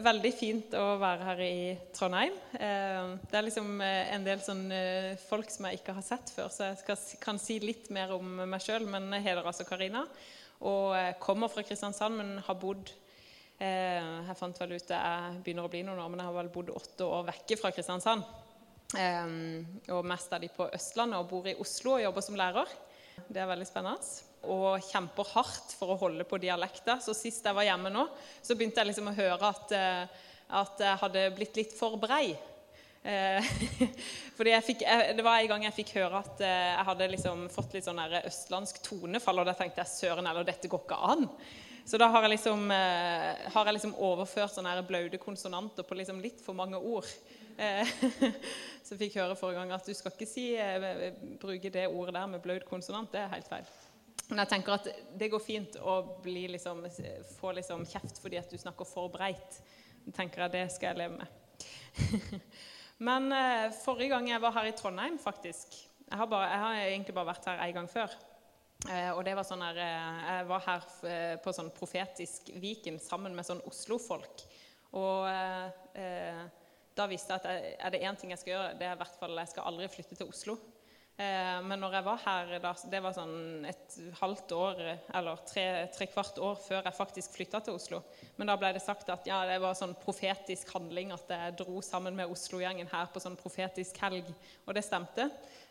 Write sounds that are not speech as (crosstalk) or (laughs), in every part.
veldig fint å være her i Trondheim. Eh, det er liksom eh, en del sånn, eh, folk som jeg ikke har sett før, så jeg skal, kan si litt mer om meg sjøl. Men jeg heter altså Karina og kommer fra Kristiansand, men har bodd Jeg fant vel ut det jeg begynner å bli noen år, men jeg har vel bodd åtte år vekke fra Kristiansand. Og mest av de på Østlandet og bor i Oslo og jobber som lærer. Det er veldig spennende og kjemper hardt for å holde på dialekta. Så sist jeg var hjemme nå, så begynte jeg liksom å høre at, eh, at jeg hadde blitt litt for brei. Eh, (laughs) fordi jeg fikk, Det var en gang jeg fikk høre at eh, jeg hadde liksom fått litt sånn østlandsk tonefall, og da tenkte jeg søren eller dette går ikke an. Så da har jeg liksom, har jeg liksom overført sånne blaute konsonanter på liksom litt for mange ord. (laughs) Så jeg fikk høre forrige gang at du skal ikke si, bruke det ordet der med blaut konsonant. Det er helt feil. Men jeg tenker at det går fint å liksom, få liksom kjeft fordi at du snakker for breit. Jeg tenker at det skal jeg leve med. (laughs) Men eh, forrige gang jeg var her i Trondheim, faktisk Jeg har, bare, jeg har egentlig bare vært her én gang før. Eh, og det var sånn her, eh, Jeg var her på sånn profetisk Viken sammen med sånn Oslo-folk. Og eh, da visste jeg at er det én ting jeg skal gjøre, det er i hvert fall jeg skal aldri flytte til Oslo. Eh, men når jeg var her Det var sånn et halvt år eller tre, tre kvart år før jeg faktisk flytta til Oslo. Men da ble det sagt at ja, det var sånn profetisk handling at jeg dro sammen med Oslo-gjengen her på sånn profetisk helg. Og det stemte.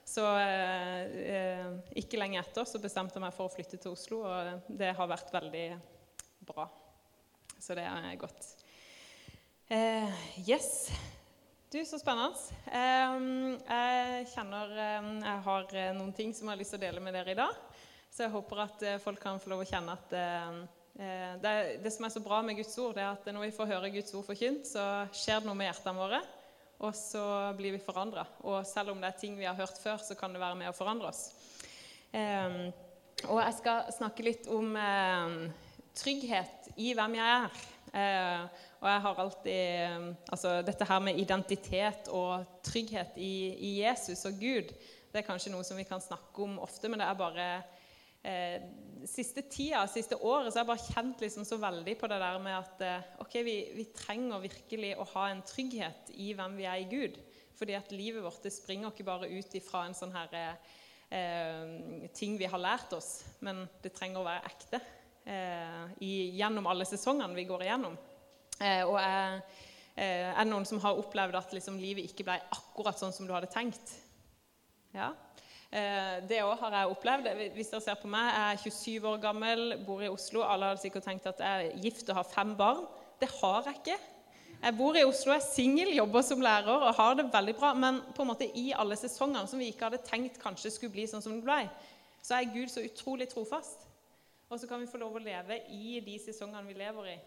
Så eh, eh, ikke lenge etter så bestemte jeg meg for å flytte til Oslo, og det har vært veldig bra. Så det er godt. Eh, yes. Du, Så spennende. Jeg kjenner jeg har eh, noen ting som jeg har lyst til å dele med dere i dag. Så jeg håper at eh, folk kan få lov å kjenne at eh, det, det som er så bra med Guds ord, det er at når vi får høre Guds ord forkynt, så skjer det noe med hjertene våre, og så blir vi forandra. Og selv om det er ting vi har hørt før, så kan det være med å forandre oss. Og jeg skal snakke litt om trygghet i hvem jeg er. Og jeg har alltid Altså dette her med identitet og trygghet i, i, Jesus og Gud, det er kanskje noe som vi kan snakke om ofte, men det er bare eh, Siste tida, siste året, så har jeg bare kjent liksom så veldig på det der med at eh, ok, vi, vi, trenger virkelig å ha en trygghet i hvem vi er i Gud. Fordi at livet vårt det springer ikke bare ut ifra en sånn her eh, ting vi har lært oss, men det trenger å være ekte eh, i, gjennom alle sesongene vi går igjennom. Eh, og er, eh, er det noen som har opplevd at liksom, livet ikke ble akkurat sånn som du hadde tenkt? Ja. Eh, det òg har jeg opplevd. Hvis dere ser på meg, Jeg er 27 år gammel, bor i Oslo. Alle hadde sikkert tenkt at jeg er gift og har fem barn. Det har jeg ikke. Jeg bor i Oslo, er singel, jobber som lærer og har det veldig bra. Men på en måte i alle sesongene som vi ikke hadde tenkt kanskje skulle bli sånn som det ble, så er Gud så utrolig trofast. Og så kan vi få lov å leve i de sesongene vi lever i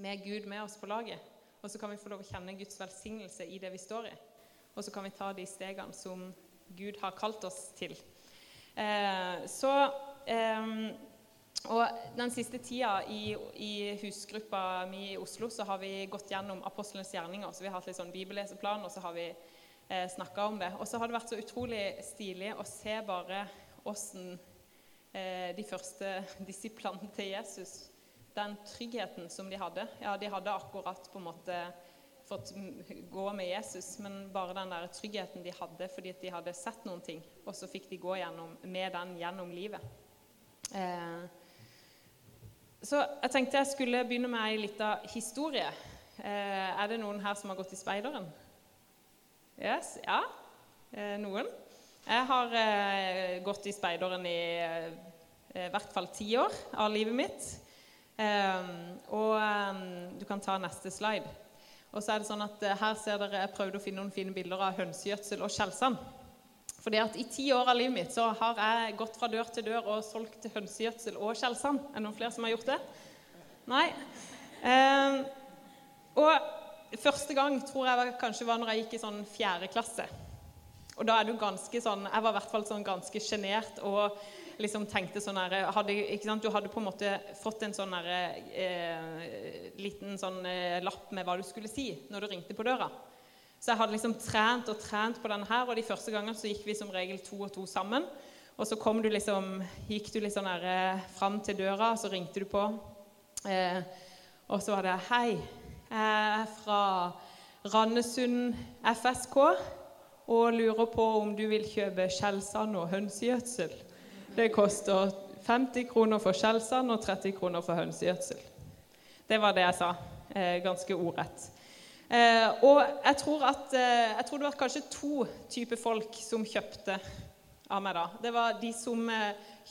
med Gud med oss på laget. Og så kan vi få lov å kjenne Guds velsignelse i det vi står i. Og så kan vi ta de stegene som Gud har kalt oss til. Eh, så eh, og Den siste tida i, i, husgruppa mi i Oslo så har vi gått gjennom apostlenes gjerninger. så Vi har hatt litt sånn bibelleseplan, og så har vi eh, snakka om det. Og så har det vært så utrolig stilig å se bare åssen eh, de første (laughs) disiplene til Jesus den tryggheten som de hadde. Ja, de hadde akkurat på en måte fått gå med Jesus, men bare den der tryggheten de hadde fordi de hadde sett noen ting, og så fikk de gå gjennom, med den gjennom livet. Eh, så jeg tenkte jeg skulle begynne med ei lita historie. Eh, er det noen her som har gått i speideren? Yes? Ja? Eh, noen? Jeg har eh, gått i speideren i eh, i hvert fall ti år av livet mitt. Um, og um, Du kan ta neste slide. Og så er det sånn at uh, Her ser dere jeg prøvde å finne noen fine bilder av hønsegjødsel og skjellsand. Fordi at I ti år av livet mitt så har jeg gått fra dør til dør og solgt hønsegjødsel og skjellsand. Er det noen flere som har gjort det? Nei. Um, og første gang tror jeg kanskje var når jeg gikk i sånn fjerde klasse. Og da er du ganske sånn Jeg var i hvert fall sånn ganske sjenert og liksom tenkte sånn her, hadde, Du hadde på en måte fått en sånn her, eh, liten sånn eh, lapp med hva du skulle si når du ringte på døra. Så jeg hadde liksom trent og trent på denne her, og de første gangene så gikk vi som regel to og to sammen. Og så kom du liksom, gikk du litt sånn her, eh, fram til døra, så ringte du på. Eh, og så var det 'Hei, Jeg er fra Randesund FSK og lurer på om du vil kjøpe skjellsand og hønsegjødsel. Det koster 50 kroner for skjellsand og 30 kroner for hønsegjødsel. Det var det jeg sa. Eh, ganske ordrett. Eh, og jeg tror, at, eh, jeg tror det var kanskje to typer folk som kjøpte av meg da. Det var de som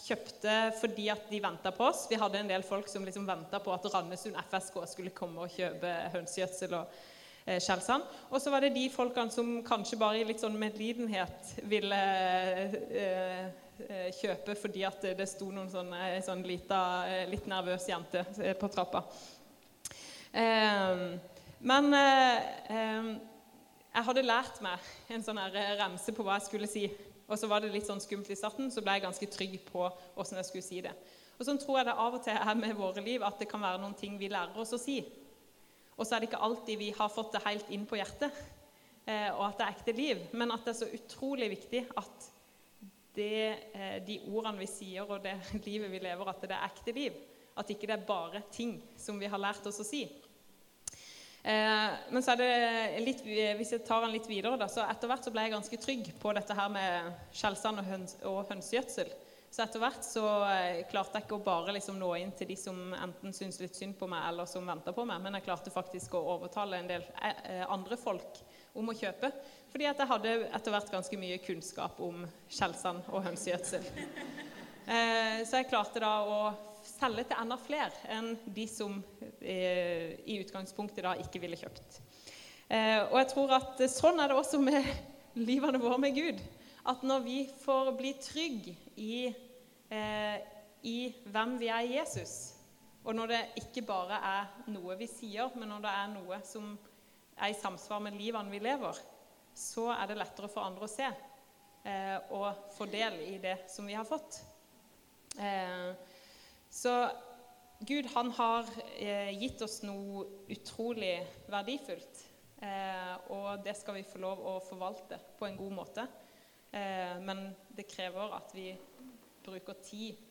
kjøpte fordi at de venta på oss. Vi hadde en del folk som liksom venta på at Randesund FSK skulle komme og kjøpe hønsegjødsel og eh. Og så var det de folkene som kanskje bare i litt sånn medlidenhet ville kjøpe fordi at det sto noen sånn, sånn lita, litt nervøs jente på trappa. Ehm, men jeg hadde lært meg en sånn remse på hva jeg skulle si. Og så var det litt sånn skummelt i starten, så ble jeg ganske trygg på åssen jeg skulle si det. Og sånn tror jeg det av og til er med våre liv, at det kan være noen ting vi lærer oss å si. Og så er det ikke alltid vi har fått det helt inn på hjertet, eh, og at det er ekte liv. Men at det er så utrolig viktig at det, eh, de ordene vi sier, og det (laughs) livet vi lever, at det er ekte liv. At ikke det er bare ting som vi har lært oss å si. Eh, men så er det litt, hvis jeg tar den litt videre, da, så etter hvert så ble jeg ganske trygg på dette her med skjellsand og, høns, og hønsegjødsel. Så etter hvert så eh, klarte jeg ikke å bare liksom nå inn til de som enten syntes litt synd på meg, eller som venta på meg, men jeg klarte faktisk å overtale en del eh, andre folk om å kjøpe. Fordi at jeg hadde etter hvert ganske mye kunnskap om skjellsand og hønsegjødsel. Så jeg klarte da å selge til enda flere enn de som eh, i utgangspunktet da ikke ville kjøpt. Eh, og jeg tror at sånn er det også med (laughs) livene våre med Gud. At når vi får bli trygge i, eh, i hvem vi er i Jesus, og når det ikke bare er noe vi sier, men når det er noe som er i samsvar med livene vi lever, så er det lettere for andre å se eh, og få del i det som vi har fått. Eh, så Gud han har eh, gitt oss noe utrolig verdifullt. Eh, og det skal vi få lov å forvalte på en god måte. Eh, men det krever at vi bruker tid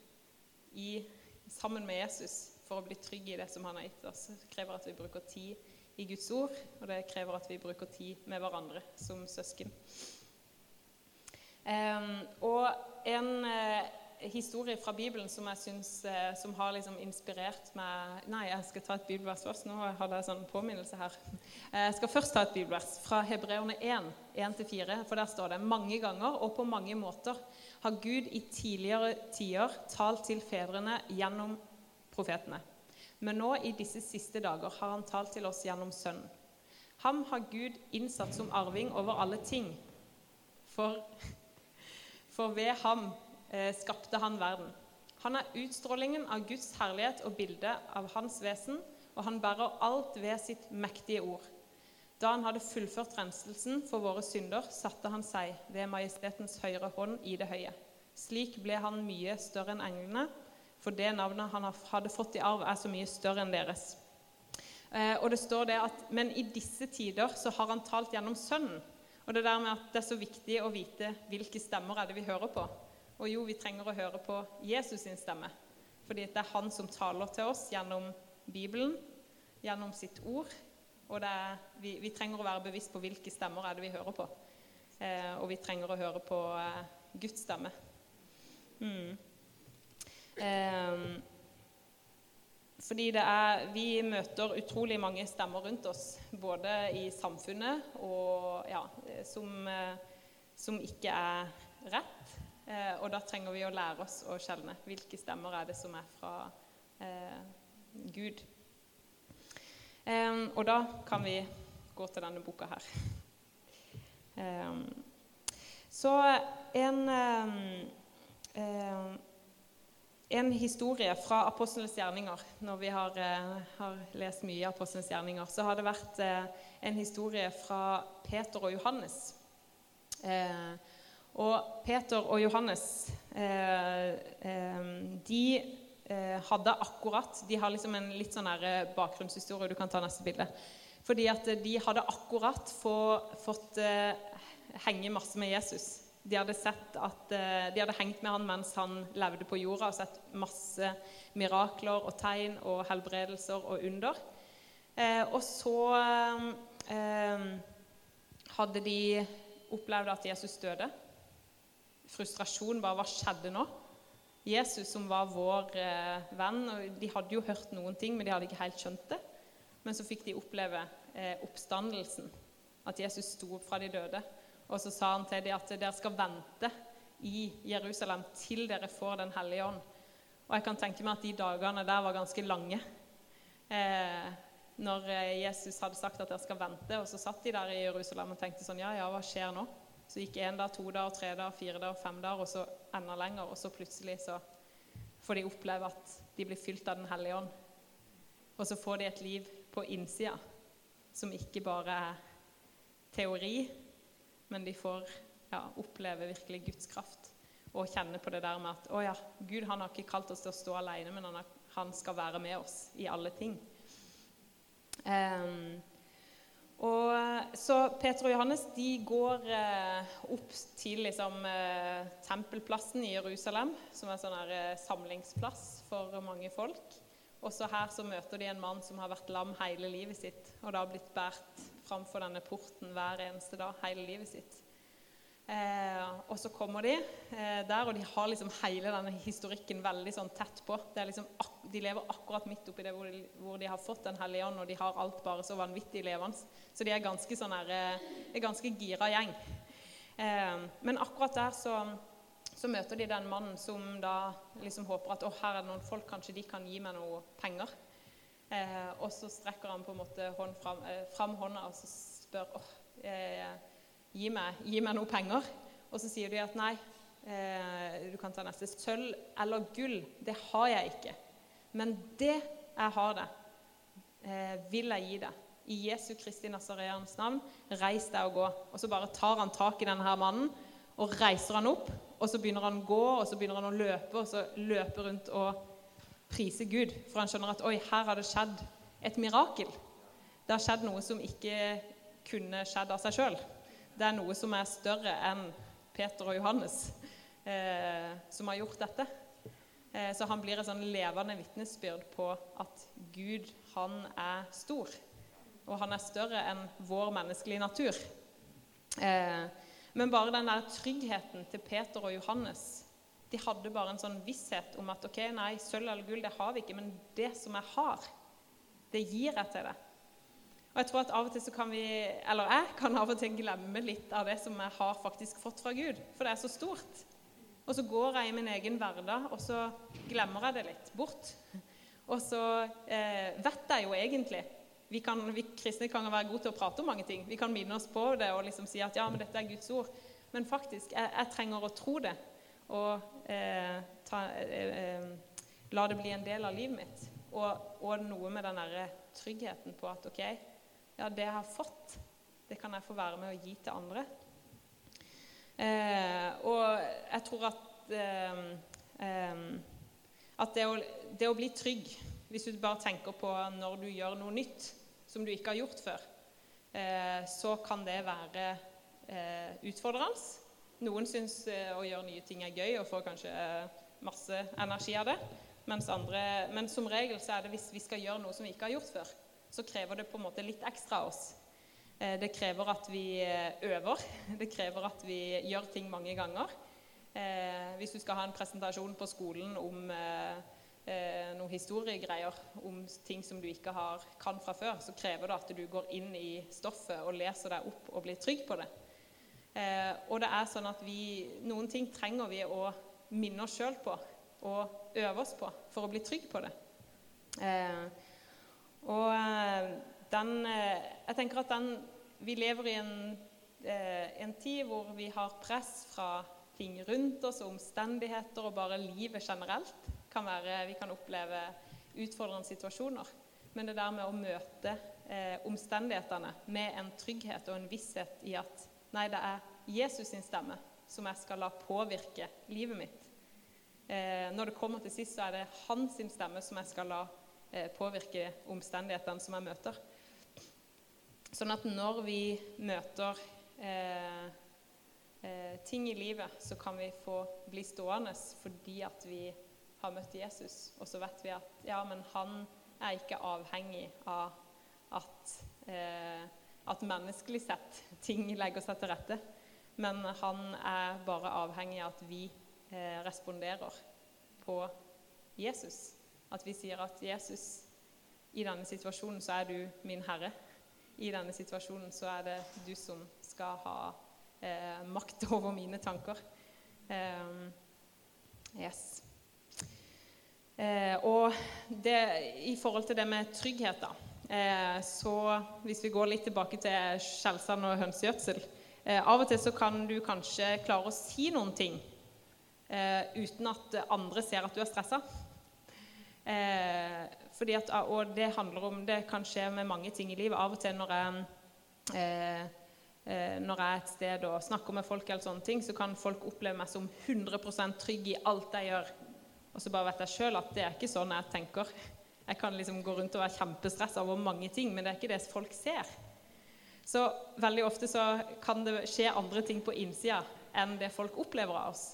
i, sammen med Jesus for å bli trygge i det som han har gitt oss. Det krever at vi bruker tid i Guds ord, og det krever at vi bruker tid med hverandre som søsken. Og en eh, historie fra Bibelen som jeg synes, eh, som har liksom inspirert meg Nei, jeg skal ta et bibelvers først. Nå hadde jeg sånn påminnelse her. Eh, jeg skal først ta et bibelvers fra Hebreerne 1, 1-4. For der står det mange ganger og på mange måter har Gud i tidligere tider talt til fedrene gjennom profetene. Men nå i disse siste dager har han talt til oss gjennom Sønnen. Ham har Gud innsatt som arving over alle ting. For, for ved ham Eh, skapte han verden. Han er utstrålingen av Guds herlighet og bilde av hans vesen, og han bærer alt ved sitt mektige ord. Da han hadde fullført renselsen for våre synder, satte han seg ved majestetens høyre hånd i det høye. Slik ble han mye større enn englene, for det navnet han hadde fått i arv, er så mye større enn deres. Eh, og det står det at, Men i disse tider så har han talt gjennom Sønnen. Og det der med at det er så viktig å vite hvilke stemmer er det vi hører på. Og jo, vi trenger å høre på Jesus sin stemme. Fordi det er han som taler til oss gjennom Bibelen, gjennom sitt ord. Og er, vi, vi, trenger å være bevisst på hvilke stemmer er det vi hører på. Eh, og vi trenger å høre på eh, Guds stemme. Mm. Eh, fordi er, vi møter utrolig mange stemmer rundt oss, både i samfunnet og ja, som, som ikke er rett. Eh, og da trenger vi å lære oss å skjelne. Hvilke stemmer er det som er fra eh, Gud? Eh, og da kan vi gå til denne boka her. Eh, så en, eh, eh, en historie fra Apostelens gjerninger Når vi har, har lest mye av Apostlenes gjerninger, så har det vært en historie fra Peter og Johannes. Eh, og Peter og Johannes eh, eh, de eh, hadde akkurat De har liksom en litt sånn bakgrunnshistorie. Du kan ta neste bilde. Fordi at de hadde akkurat få, fått henge masse med Jesus. De hadde, at, de hadde hengt med han mens han levde på jorda og sett masse mirakler og tegn og helbredelser og under. Eh, og så eh, hadde de opplevd at Jesus døde. Frustrasjon bare Hva skjedde nå? Jesus, som var vår eh, venn og De hadde jo hørt noen ting, men de hadde ikke helt skjønt det. Men så fikk de oppleve eh, oppstandelsen, at Jesus sto opp fra de døde. Og så sa han til dem at dere skal vente i Jerusalem til dere får Den hellige ånd. Og jeg kan tenke meg at de dagene der var ganske lange. Eh, når eh, Jesus hadde sagt at dere skal vente, og så satt de der i Jerusalem og tenkte sånn Ja, ja, hva skjer nå? Så gikk én dag, to dager, tre dager, fire dager, fem dager, og så enda lenger. Og så plutselig så får de oppleve at de blir fylt av Den hellige ånd. Og så får de et liv på innsida som ikke bare er teori, men de får ja, oppleve virkelig Guds kraft og kjenne på det der med at å ja, Gud han har ikke kalt oss til å stå alene, men han, har, han skal være med oss i alle ting. Um, og Så Peter og Johannes de går eh, opp til liksom, eh, tempelplassen i Jerusalem, som er en sånn eh, samlingsplass for mange folk. Også her så møter de en mann som har vært lam hele livet sitt, og da blitt båret framfor denne porten hver eneste dag hele livet sitt. Eh, og så kommer de eh, der, og de har liksom hele denne historikken veldig sånn tett på. Liksom, de lever akkurat midt oppi det hvor de, hvor de har fått Den hellige ånd, og de har alt bare så vanvittig levende. Så de er ganske sånn her, eh, ganske gira gjeng. Eh, men akkurat der så, så, møter de den mannen som da liksom håper at å, her er det noen folk, kanskje de kan gi meg noe penger. Eh, og så strekker han på en måte hånd fram, eh, fram hånda og så spør oh, eh, gi meg, gi meg noe penger. Og så sier de at nei, eh, du kan ta neste. Sølv eller gull, det har jeg ikke. Men det jeg har det, eh, vil jeg gi deg. I Jesu Kristi Nazareans navn, reis deg og gå. Og så bare tar han tak i denne her mannen og reiser han opp. Og så begynner han å gå, og så begynner han å løpe, og så løpe rundt og prise Gud. For han skjønner at oi, her har det skjedd et mirakel. Det har skjedd noe som ikke kunne skjedd av seg sjøl det er noe som er større enn Peter og Johannes eh, som har gjort dette. Eh, så han blir et sånn levende vitnesbyrd på at Gud, han er stor. Og han er større enn vår menneskelige natur. Eh, men bare den der tryggheten til Peter og Johannes De hadde bare en sånn visshet om at ok, nei, sølv eller gull det har vi ikke, men det som jeg har, det gir jeg til deg. Og jeg tror at av og til så kan vi, eller jeg kan av og til glemme litt av det som jeg har faktisk fått fra Gud, for det er så stort. Og så går jeg i min egen hverdag, og så glemmer jeg det litt bort. Og så eh, vet jeg jo egentlig vi, kan, vi kristne kan være gode til å prate om mange ting. Vi kan minne oss på det og liksom si at ja, men dette er Guds ord. Men faktisk, jeg, jeg trenger å tro det og eh, ta, eh, eh, la det bli en del av livet mitt. Og, og noe med den derre tryggheten på at OK, ja, det jeg har fått, det kan jeg få være med å gi til andre. Eh, og jeg tror at, eh, eh, at det, å, det, å, bli trygg Hvis du bare tenker på når du gjør noe nytt som du ikke har gjort før, så kan det være utfordrende. Noen syns eh, å gjøre nye ting er gøy og får kanskje masse energi av det. Mens andre, men som regel så er det hvis vi skal gjøre noe som vi ikke har gjort før, så krever det på en måte litt ekstra av oss. Eh, det krever at vi eh, øver. (laughs) Det krever at vi gjør ting mange ganger. Eh, hvis du skal ha en presentasjon på skolen om noen historiegreier, om ting som du ikke har, kan fra før, så krever det at du går inn i stoffet og leser deg opp og blir trygg på det. Og det er sånn at vi, Noen ting trenger vi å minne oss sjøl på og øve oss på for å bli trygg på det. Eh, og eh, den eh, Jeg tenker at den Vi lever i en, eh, en tid hvor vi har press fra ting rundt oss, og omstendigheter og bare livet generelt. Kan være, vi kan oppleve utfordrende situasjoner. Men det der med å møte eh, omstendighetene med en trygghet og en visshet i at nei, det er Jesus sin stemme som jeg skal la påvirke livet mitt. Eh, når det kommer til sist, så er det hans stemme som jeg skal la Eh, påvirke omstendighetene som jeg møter. Sånn at når vi møter eh, eh, ting i livet, så kan vi få bli stående fordi at vi har møtt Jesus. Og så vet vi at ja, men han er ikke avhengig av at, eh, at menneskelig sett ting legger seg til rette. Men han er bare avhengig av at vi eh, responderer på Jesus. At vi sier at 'Jesus, i denne situasjonen så er du min Herre'. I denne situasjonen så er det du som skal ha eh, makt over mine tanker. Eh, yes. Eh, og det, i forhold til det med trygghet, da, så hvis vi går litt tilbake til skjellsand og hønsegjødsel eh, Av og til så kan du kanskje klare å si noen ting eh, uten at andre ser at du er stressa. At, og det handler om Det kan skje med mange ting i livet. Av og til når jeg når jeg er et sted og snakker med folk, eller sånne ting, så kan folk oppleve meg som 100% trygg i alt jeg gjør. Og så bare vet jeg sjøl at det er ikke sånn jeg tenker. Jeg kan liksom gå rundt og være kjempestressa over mange ting, men det er ikke det folk ser. Så veldig ofte så kan det skje andre ting på innsida enn det folk opplever av oss.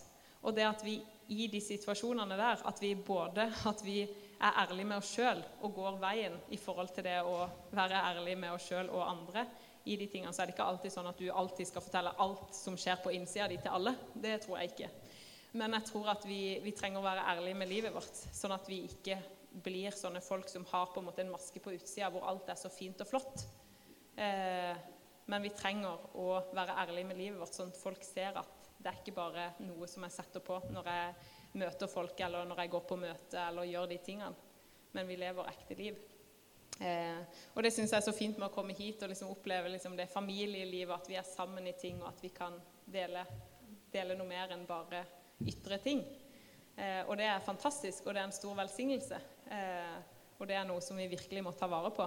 Og det at vi i de situasjonene der at vi både at vi er ærlige med oss sjøl og går veien i forhold til det å være ærlig med oss sjøl og andre i de tingene, så er det ikke alltid sånn at du alltid skal fortelle alt som skjer på innsida di, til alle. Det tror jeg ikke. Men jeg tror at vi, vi, trenger å være ærlige med livet vårt, sånn at vi ikke blir sånne folk som har på en måte en maske på utsida hvor alt er så fint og flott. Eh, men vi trenger å være ærlige med livet vårt, sånn at folk ser at det er ikke bare noe som jeg setter på når jeg møter folk, eller når jeg går på møte eller gjør de tingene. Men vi lever ekte liv. Eh, og det syns jeg er så fint med å komme hit og liksom oppleve liksom det familielivet, at vi er sammen i ting, og at vi kan dele, dele noe mer enn bare ytre ting. Eh, og det er fantastisk, og det er en stor velsignelse. Eh, og det er noe som vi virkelig må ta vare på.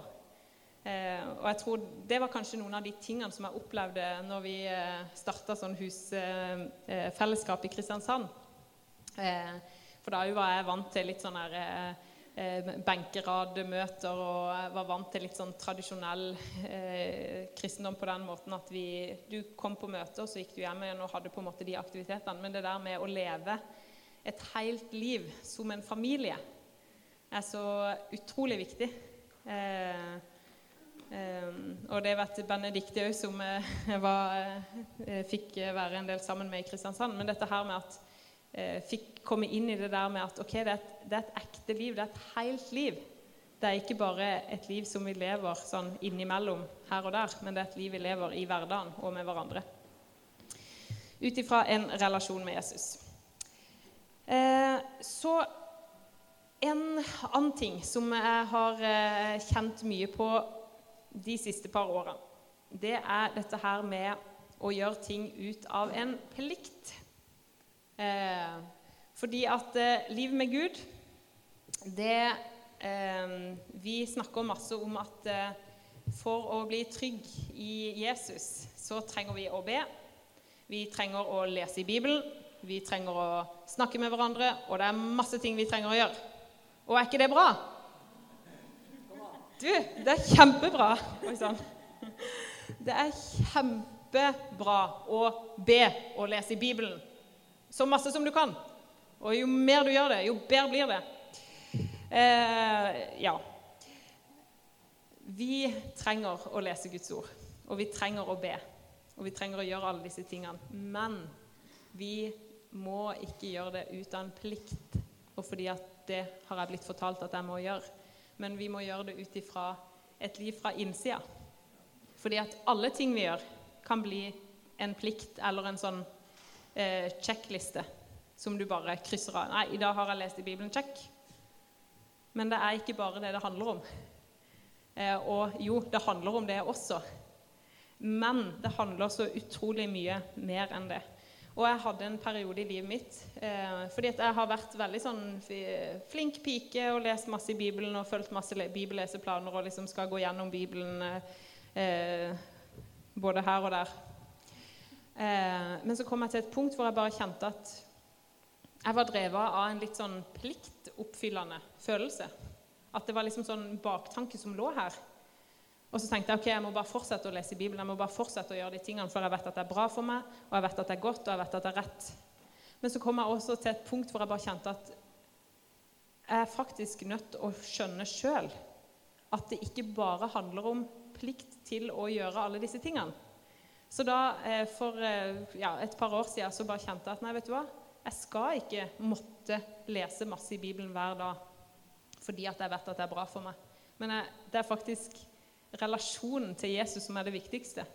Eh, og jeg tror Det var kanskje noen av de tingene som jeg opplevde når vi eh, starta sånn husfellesskap i Kristiansand. Eh, for da var jeg vant til litt sånn her eh, eh, benkeradmøter og var vant til litt sånn tradisjonell eh, kristendom på den måten at vi, du kom på møte, og så gikk du hjem igjen og hadde på en måte de aktivitetene. Men det der med å leve et helt liv som en familie er så utrolig viktig. Eh, eh, og det vet Benedicte òg, som jeg (laughs) var, eh, fikk være en del sammen med i Kristiansand. Men dette her med at eh, fikk komme inn i det der med at ok, det er, et, det er, et, ekte liv, det er et helt liv. Det er ikke bare et liv som vi lever sånn innimellom her og der, men det er et liv vi lever i hverdagen og med hverandre. Ut ifra en relasjon med Jesus. Eh, så en annen ting som jeg har eh, kjent mye på de siste par årene, det er dette her med å gjøre ting ut av en plikt. Eh, fordi at eh, liv med Gud, det eh, Vi snakker masse om at for å bli trygg i Jesus, så trenger vi å be. Vi trenger å lese i Bibelen, vi trenger å snakke med hverandre, og det er masse ting vi trenger å gjøre. Og er ikke det bra? Du, det er kjempebra. Det er kjempebra å be og lese i Bibelen så masse som du kan. Og jo mer du gjør det, jo bedre blir det. Eh, ja. Vi trenger å lese Guds ord, og vi trenger å be. Og vi trenger å gjøre alle disse tingene. Men vi må ikke gjøre det ut av en plikt, og fordi at det har jeg blitt fortalt at jeg må gjøre. Men vi må gjøre det ut ifra et liv fra innsida. Fordi at alle ting vi gjør, kan bli en plikt eller en sånn eh, som du bare krysser av. 'Nei, i dag har jeg lest i Bibelen. Check.' Men det er ikke bare det det handler om. Eh, og jo, det handler om det også. Men det handler så utrolig mye mer enn det. Og jeg hadde en periode i livet mitt eh, fordi jeg har vært veldig sånn flink pike og lest masse i Bibelen og fulgt masse bibelleseplaner og liksom skal gå gjennom Bibelen eh, både her og der. Eh, men så kom jeg til et punkt hvor jeg bare kjente at jeg var drevet av en litt sånn pliktoppfyllende følelse. At det var liksom sånn baktanke som lå her. Og så tenkte jeg ok, jeg må bare fortsette å lese Bibelen, jeg må bare fortsette å gjøre de tingene, for jeg vet at det er bra for meg, og jeg vet at det er godt, og jeg vet at det er rett. Men så kom jeg også til et punkt hvor jeg bare kjente at jeg er faktisk nødt til å skjønne sjøl at det ikke bare handler om plikt til å gjøre alle disse tingene. Så da, eh, for eh, ja, et par år siden så bare kjente jeg at nei, vet du hva, jeg skal ikke måtte lese masse i Bibelen hver dag fordi at jeg vet at det er bra for meg. Men jeg, det er faktisk relasjonen til Jesus som er det viktigste.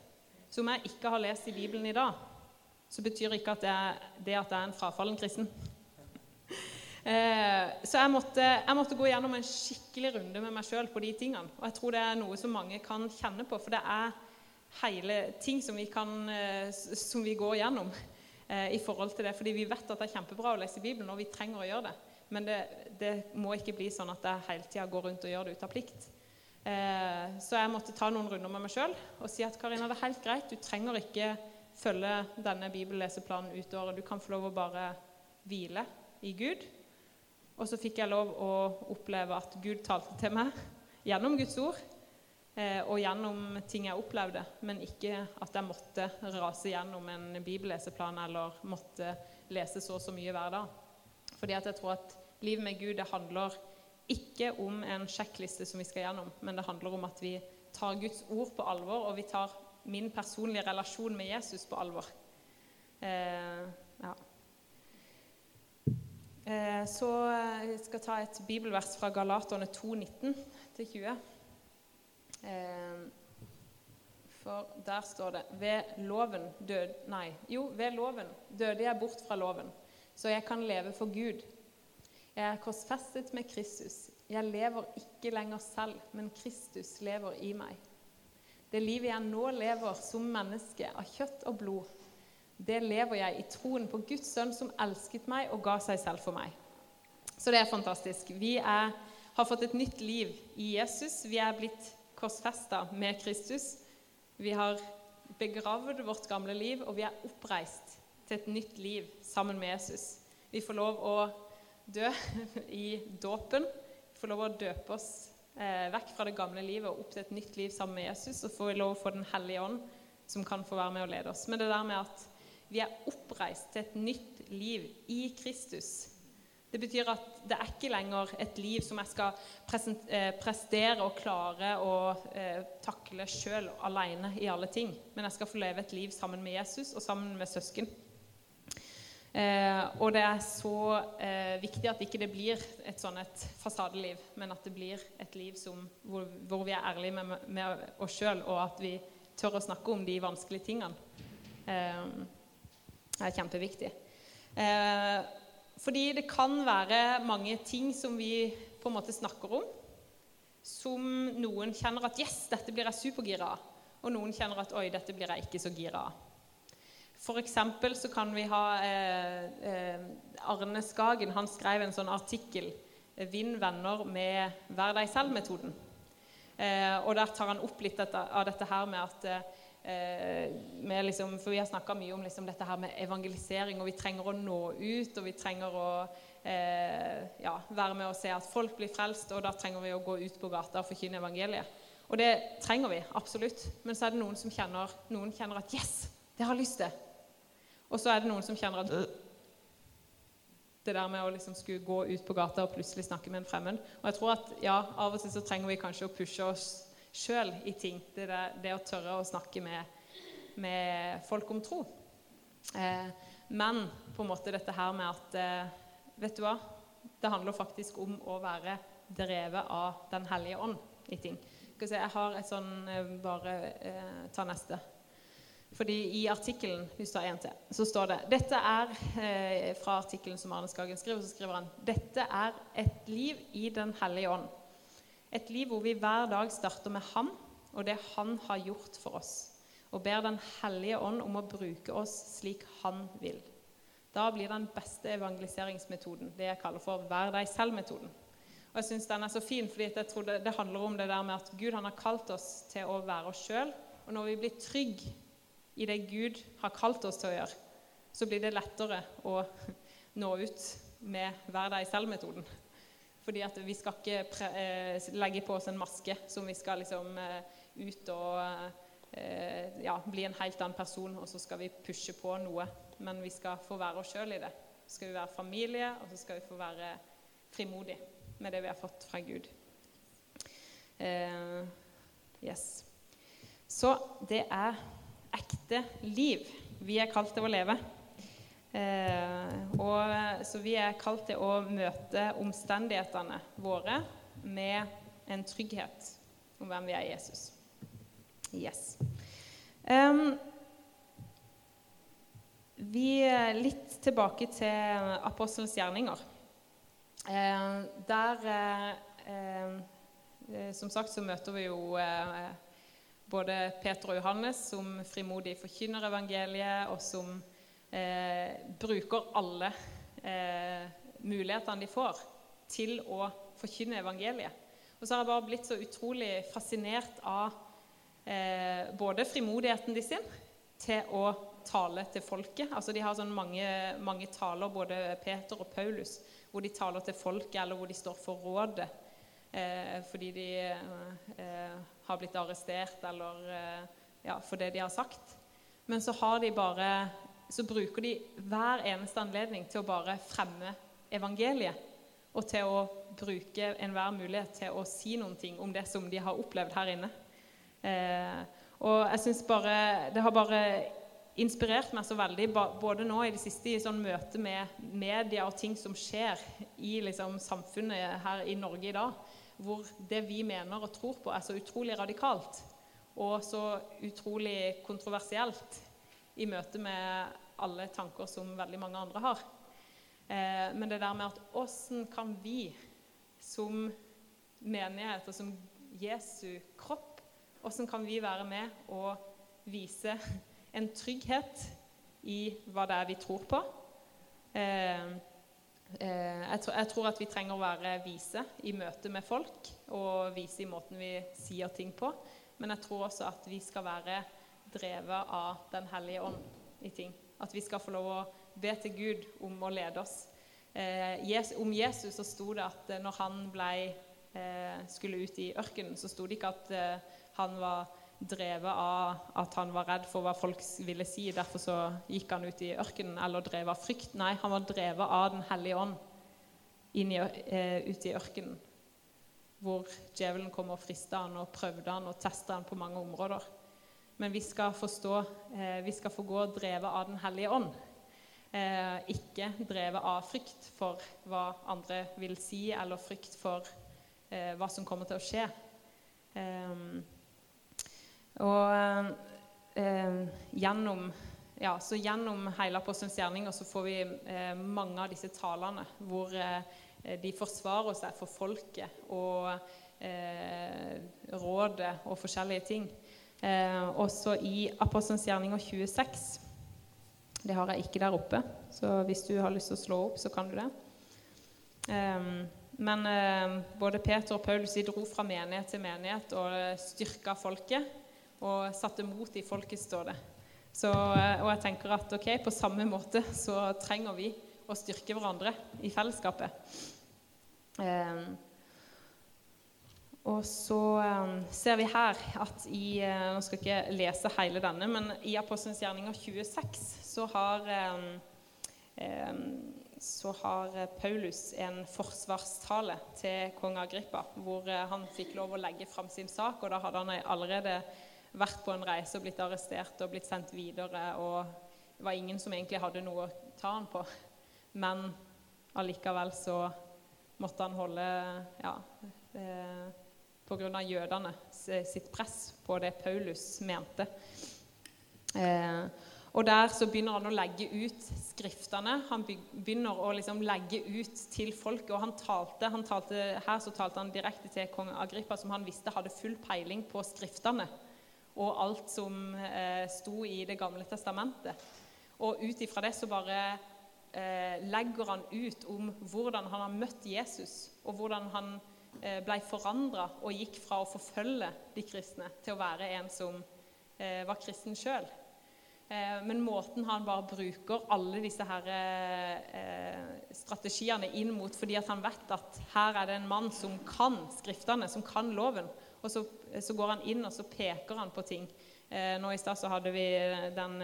Så om jeg ikke har lest i Bibelen i dag, så betyr ikke at er, det at jeg er en frafallen kristen. (laughs) Eh, så jeg måtte, jeg måtte, gå gjennom en skikkelig runde med meg sjøl på de tingene. Og jeg tror det er noe som mange kan kjenne på, for det er hele ting som vi, kan, eh, som vi går gjennom eh, i forhold til det. Fordi vi vet at det er kjempebra å lese Bibelen, og vi trenger å gjøre det. Men det, det må ikke bli sånn at jeg hele tida går rundt og gjør det ut av plikt. Så jeg måtte ta noen runder med meg sjøl og si at Karina, det er helt greit. Du trenger ikke følge denne bibelleseplanen ut året. Du kan få lov å bare hvile i Gud og så fikk jeg lov å oppleve at Gud talte til meg gjennom Guds ord eh, og gjennom ting jeg opplevde, men ikke at jeg måtte rase gjennom en bibelleseplan eller måtte lese så og så mye hver dag. Fordi at jeg tror at livet med Gud det handler ikke om en sjekkliste som vi skal gjennom, men det handler om at vi tar Guds ord på alvor, og vi tar min personlige relasjon med Jesus på alvor. Eh, ja. Eh, så jeg eh, skal ta et bibelvers fra Galaterne 2, 19-20. Eh, for der står det Ved loven død... Nei, jo, ved loven døde jeg bort fra loven, så jeg kan leve for Gud. Jeg er korsfestet med Kristus. Jeg lever ikke lenger selv, men Kristus lever i meg. Det livet jeg nå lever som menneske av kjøtt og blod, det lever jeg i troen på Guds sønn som elsket meg og ga seg selv for meg. Så det er fantastisk. Vi er, har fått et nytt liv i Jesus. Vi er blitt korsfesta med Kristus. Vi har begravd vårt gamle liv, og vi er oppreist til et nytt liv sammen med Jesus. Vi får lov å dø (laughs) i dåpen. Få lov å døpe oss eh, vekk fra det gamle livet og opp til et nytt liv sammen med Jesus. Og får lov å få Den hellige ånd, som kan få være med og lede oss. Men det der med at vi er oppreist til et nytt liv i Kristus. Det betyr at det er ikke lenger et liv som jeg skal eh, prestere og klare å eh, takle sjøl alene i alle ting. Men jeg skal få leve et liv sammen med Jesus og sammen med søsken. Eh, og det er så eh, viktig at ikke det blir et sånn et fasadeliv, men at det blir et liv som, hvor, hvor, vi er ærlige med, med oss sjøl, og at vi tør å snakke om de vanskelige tingene. Eh, er kjempeviktig. Eh, fordi det kan være mange ting som vi på en måte snakker om, som noen kjenner at 'yes, dette blir jeg supergira av', og noen kjenner at 'oi, dette blir jeg ikke så gira av'. Eksempel så kan vi ha eh, eh, Arne Skagen han skrev en sånn artikkel 'Vinn venner med vær deg selv'-metoden. Eh, og Der tar han opp litt av dette her med at eh, Eh, liksom, for vi har snakka mye om liksom, dette her med evangelisering, og vi trenger å nå ut. Og vi trenger å eh, ja, være med og se at folk blir frelst, og da trenger vi å gå ut på gata og forkynne evangeliet. Og det trenger vi absolutt. Men så er det noen som kjenner, noen kjenner at 'Yes, det har jeg lyst til'. Og så er det noen som kjenner at det der med å liksom skulle gå ut på gata og plutselig snakke med en fremmed. Og jeg tror at ja, Av og til så trenger vi kanskje å pushe oss sjøl i ting. Det, det, det, å tørre å snakke med, med folk om tro. Eh, men på en måte dette her med at eh, Vet du hva? Det handler faktisk om å være drevet av Den hellige ånd i ting. Jeg har et sånn eh, Bare eh, ta neste. Fordi I artikkelen hvis du har en til, så står det dette er eh, Fra artikkelen som Arne Skagen skriver, så skriver han dette er et liv i Den hellige ånd. Et liv hvor vi hver dag starter med ham og det han har gjort for oss, og ber Den hellige ånd om å bruke oss slik han vil. Da blir den beste evangeliseringsmetoden det jeg kaller for 'vær deg selv'-metoden. Og jeg synes Den er så fin, fordi det, det, handler om det der med at Gud han har kalt oss til å være oss sjøl. Og når vi blir trygge i det Gud har kalt oss til å gjøre, så blir det lettere å (laughs) nå ut med 'vær deg selv'-metoden. Fordi at vi skal ikke eh, legge på oss en maske som vi skal liksom eh, ut og eh, ja, bli en helt annen person, og så skal vi pushe på noe. Men vi skal få være oss sjøl i det. Så skal vi være familie, og så skal vi få være frimodige med det vi har fått fra Gud. Uh, yes. Så det er ekte liv vi er kalt til å leve. Eh, og, så vi er kalt til å møte omstendighetene våre med en trygghet om hvem vi er i Jesus. Yes. Um, vi er Litt tilbake til apostelens gjerninger. Eh, der eh, eh, Som sagt så møter vi jo eh, både Peter og Johannes som frimodig forkynner evangeliet, og som eh, bruker alle eh, mulighetene de får til å forkynne evangeliet. Og så har jeg bare blitt så utrolig fascinert av eh, både frimodigheten de sin til å tale til folket. Altså De har sånn mange, mange, taler, både Peter og Paulus, hvor de taler til folket, eller hvor de står for rådet eh, fordi de eh, har blitt arrestert, eller eh, ja, for det de har sagt. Men så har de bare så bruker de hver eneste anledning til å bare fremme evangeliet. Og til å bruke enhver mulighet til å si noen ting om det som de har opplevd her inne. Eh, og jeg synes bare, Det har bare inspirert meg så veldig, både nå i det siste i sånn møte med media og ting som skjer i liksom, samfunnet her i Norge i dag, hvor det vi mener og tror på, er så utrolig radikalt og så utrolig kontroversielt i møte med alle tanker som veldig mange andre har. Eh, men det der med at åssen kan vi som menighet og som Jesu kropp, åssen kan vi være med og vise en trygghet i hva det er vi tror på. Eh, jeg, tror, jeg, tror, at vi trenger å være vise i møte med folk og vise i måten vi sier ting på. Men jeg tror også at vi skal være drevet av Den hellige ånd i ting. At vi skal få lov å be til Gud om å lede oss. Eh, om Jesus så sto det at når han ble, skulle ut i ørkenen, så sto det ikke at han var drevet av at han var redd for hva folk ville si. Derfor så gikk han ut i ørkenen, eller drevet av frykt. Nei, han var drevet av Den hellige ånd i, eh, ut i ørkenen. Hvor djevelen kom og frista han og prøvde han og testa han på mange områder. Men vi skal forstå, eh, vi skal få gå drevet av Den hellige ånd. Eh, ikke drevet av frykt for hva andre vil si, eller frykt for eh, hva som kommer til å skje. Eh, og eh, gjennom, ja, gjennom hele apostelens gjerninger så får vi eh, mange av disse talene hvor eh, de forsvarer seg for folket og eh, rådet og forskjellige ting. Eh, også i apostelens gjerninger 26. Det har jeg ikke der oppe, så hvis du har lyst til å slå opp, så kan du det. Eh, men både Peter og Paulus de dro fra menighet til menighet og styrka folket og satte mot i folket, står det. Så, eh, og jeg tenker at ok, på samme måte så trenger vi å styrke hverandre i fellesskapet. Eh, og så eh, ser vi her at i eh, Nå skal jeg ikke lese hele denne, men i Apostelens gjerninger 26 så har, eh, eh, så har Paulus en forsvarstale til kong Agrippa, hvor han fikk lov å legge fram sin sak. og Da hadde han allerede vært på en reise og blitt arrestert og blitt sendt videre. Og det var ingen som egentlig hadde noe å ta han på. Men allikevel så måtte han holde ja, eh, Pga. jødene sitt press på det Paulus mente. Eh, og der så begynner han å legge ut skriftene. Han begynner å liksom legge ut til folket. Og han talte, han talte, her så talte han direkte til kong Agrippa, som han visste hadde full peiling på skriftene og alt som eh, sto i Det gamle testamentet. Og ut ifra det så bare eh, legger han ut om hvordan han har møtt Jesus, og hvordan han eh, ble forandra og gikk fra å forfølge de kristne til å være en som eh, var kristen sjøl. Eh, men måten han bare bruker alle disse her, eh, strategiene inn mot fordi han vet at her er det en mann som kan Skriftene, som kan loven. Og så, så, går han inn og så peker han på ting. Eh, nå I stad hadde vi den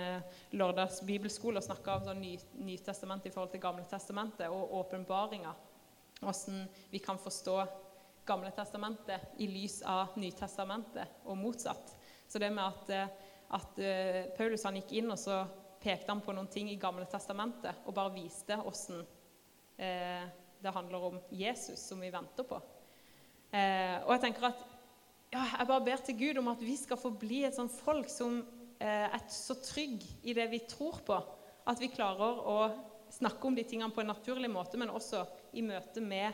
lørdags bibelskole og snakka om sånn ny, Nytestamentet i forhold til Gamle testamentet og åpenbaringa. Hvordan vi kan forstå Gamle testamentet i lys av Nytestamentet og motsatt. Så det med at, at uh, Paulus han gikk inn og så pekte han på noen ting i Gamle testamentet og bare viste åssen uh, det handler om Jesus, som vi venter på. Uh, og jeg tenker at ja, jeg bare ber til Gud om at vi skal få bli et sånt folk som er så trygg i det vi tror på, at vi klarer å snakke om de tingene på en naturlig måte, men også i møte med,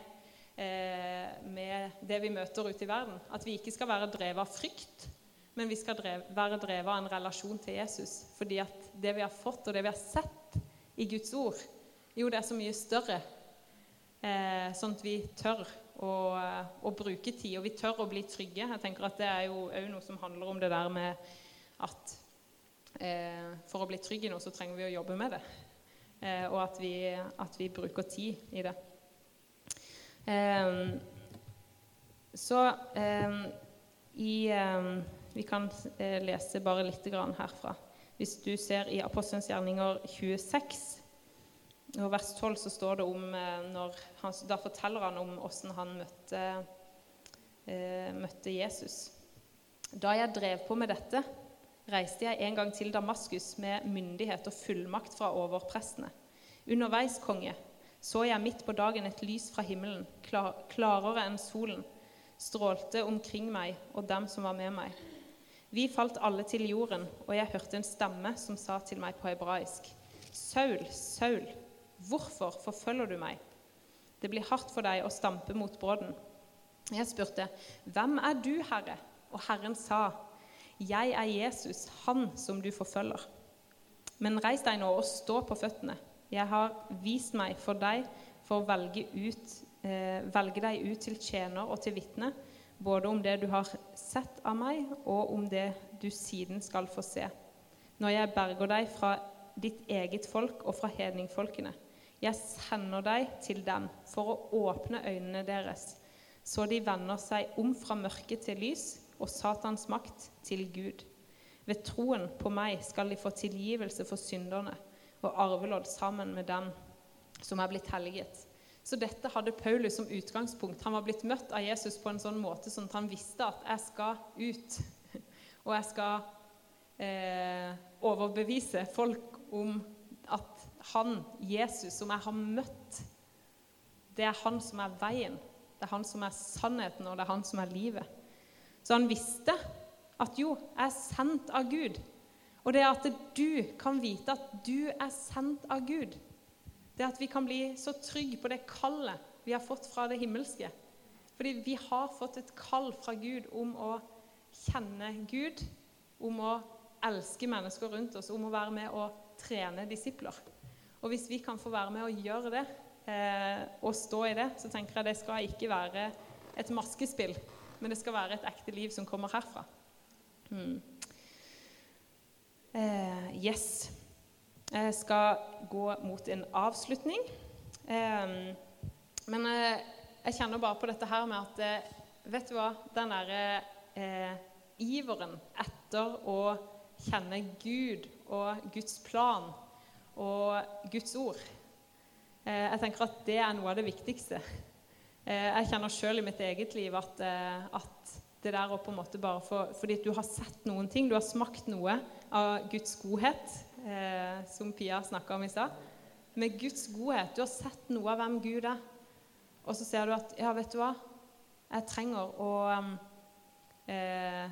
med det vi møter ute i verden. At vi ikke skal være drevet av frykt, men vi skal drev, være drevet av en relasjon til Jesus. Fordi at det vi har fått, og det vi har sett i Guds ord, jo, det er så mye større. Eh, sånn at vi tør å, å, bruke tid, og vi tør å bli trygge. Jeg tenker at Det er jo òg noe som handler om det der med at eh, for å bli trygg i noe, så trenger vi å jobbe med det. Eh, og at vi, at vi, bruker tid i det. Eh, så eh, i eh, Vi kan lese bare litt herfra. Hvis du ser i Apostelens gjerninger 26 og vers 12 så står det om når han, Da forteller han om åssen han møtte, eh, møtte Jesus. Da jeg drev på med dette, reiste jeg en gang til Damaskus med myndighet og fullmakt fra overprestene. Underveis, konge, så jeg midt på dagen et lys fra himmelen, klar, klarere enn solen, strålte omkring meg og dem som var med meg. Vi falt alle til jorden, og jeg hørte en stemme som sa til meg på hebraisk.: Saul, Saul, hvorfor forfølger du meg? Det blir hardt for deg å stampe mot brodden. Jeg spurte, Hvem er du, Herre? Og Herren sa, jeg er Jesus, han som du forfølger. Men reis deg nå og stå på føttene. Jeg har vist meg for deg for å velge, ut, eh, velge deg ut til tjener og til vitne, både om det du har sett av meg, og om det du siden skal få se, når jeg berger deg fra ditt eget folk og fra hedningfolkene. Jeg sender deg til dem for å åpne øynene deres, så de vender seg om fra mørke til lys og Satans makt til Gud. Ved troen på meg skal de få tilgivelse for synderne og arvelodd sammen med dem som er blitt helliget. Så dette hadde Paulus som utgangspunkt. Han var blitt møtt av Jesus på en sånn måte sånn at han visste at 'jeg skal ut', (laughs) og jeg skal eh, overbevise folk om at han, Jesus, som jeg har møtt, det er han som er veien, det er han som er sannheten, og det er han som er livet. Så han visste at jo, jeg er sendt av Gud. Og det at du kan vite at du er sendt av Gud, det at vi kan bli så trygge på det kallet vi har fått fra det himmelske. Fordi vi har fått et kall fra Gud om å kjenne Gud, om å elske mennesker rundt oss, om å være med og trene disipler. Og hvis vi kan få være med og gjøre det, eh, og stå i det, så tenker jeg det skal ikke være et maskespill men det skal være et ekte liv som kommer herfra. Hmm. Eh, yes. Jeg skal gå mot en avslutning. Eh, men eh, jeg kjenner bare på dette her med at eh, Vet du hva? Den derre eh, iveren etter å kjenne Gud og Guds plan og Guds ord eh, Jeg tenker at det er noe av det viktigste. Eh, jeg kjenner sjøl i mitt eget liv at, eh, at, det der å på en måte bare få Fordi du har sett noen ting, du har smakt noe av Guds godhet, eh, som Pia snakka om i stad. Med Guds godhet. Du har sett noe av hvem Gud er. Og så ser du at Ja, vet du hva? Jeg trenger å eh,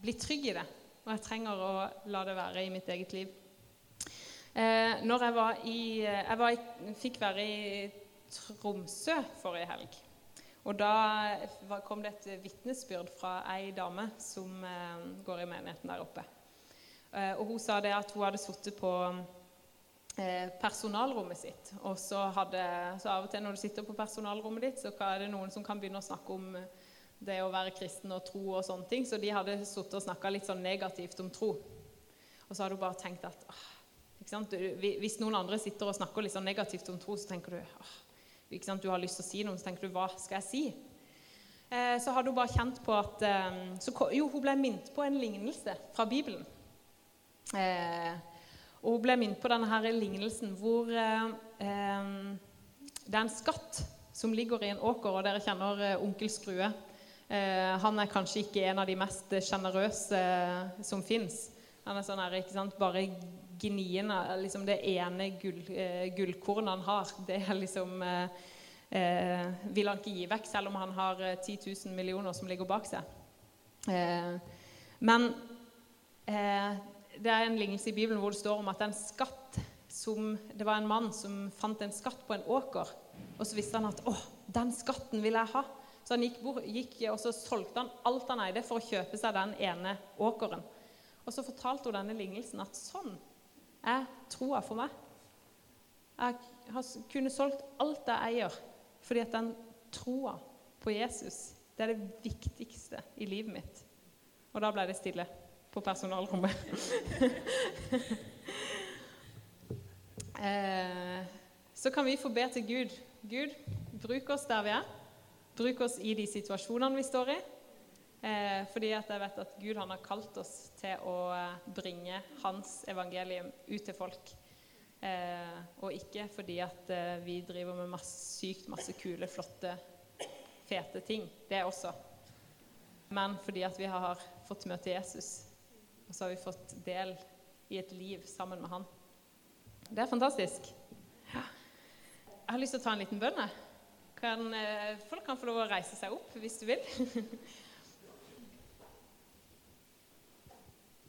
bli trygg i det. Og jeg trenger å la det være i mitt eget liv. Eh, når jeg var i Jeg var i, fikk være i Tromsø forrige helg. Og da kom det et vitnesbyrd fra ei dame som eh, går i menigheten der oppe. Eh, og Hun sa det at hun hadde sittet på eh, personalrommet sitt. Og så, hadde, så av og til når du sitter på personalrommet ditt, så er det noen som kan begynne å snakke om det å være kristen og tro og sånne ting. Så de hadde sittet og snakka litt sånn negativt om tro. Og så hadde hun bare tenkt at Hvis noen andre sitter og snakker litt sånn negativt om tro, så tenker du åh, du har lyst til å si noe, så tenker du 'hva skal jeg si?' Eh, så hadde hun bare kjent på at eh, så, Jo, hun ble minnet på en lignelse fra Bibelen. Eh, og hun ble minnet på denne her lignelsen hvor eh, eh, det er en skatt som ligger i en åker, og dere kjenner eh, onkel Skrue. Eh, han er kanskje ikke en av de mest sjenerøse eh, som fins. Han er sånn her, ikke sant, bare gnien liksom det ene gull, eh, gullkornet han har. Det er liksom eh, eh, vil han ikke gi vekk, selv om han har 10 000 millioner som ligger bak seg. men det er en lignelse i Bibelen hvor det står om at en skatt som, det var en mann som fant en skatt på en åker. Og så visste han at 'Å, den skatten vil jeg ha'. Så han gikk, gikk, og så solgte han alt han eide, for å kjøpe seg den ene åkeren. Og så fortalte hun denne lignelsen at sånn er troa for meg. Jeg har kunne solgt alt jeg eier, fordi at den troa på Jesus det er det viktigste i livet mitt. Og da ble det stille på personalrommet. (laughs) eh, så kan vi få be til Gud. Gud, bruk oss der vi er. Bruk oss i de situasjonene vi står i. Eh, fordi at jeg vet at Gud han har kalt oss til å eh, bringe hans evangelium ut til folk. Og ikke fordi at vi driver med masse, sykt masse kule, flotte, fete ting. Det også. Men fordi at vi har fått møte Jesus, og så har vi fått del i et liv sammen med han. Det er fantastisk. Jeg har lyst til å ta en liten bønn. Eh, folk kan få lov å reise seg opp hvis du vil. (laughs)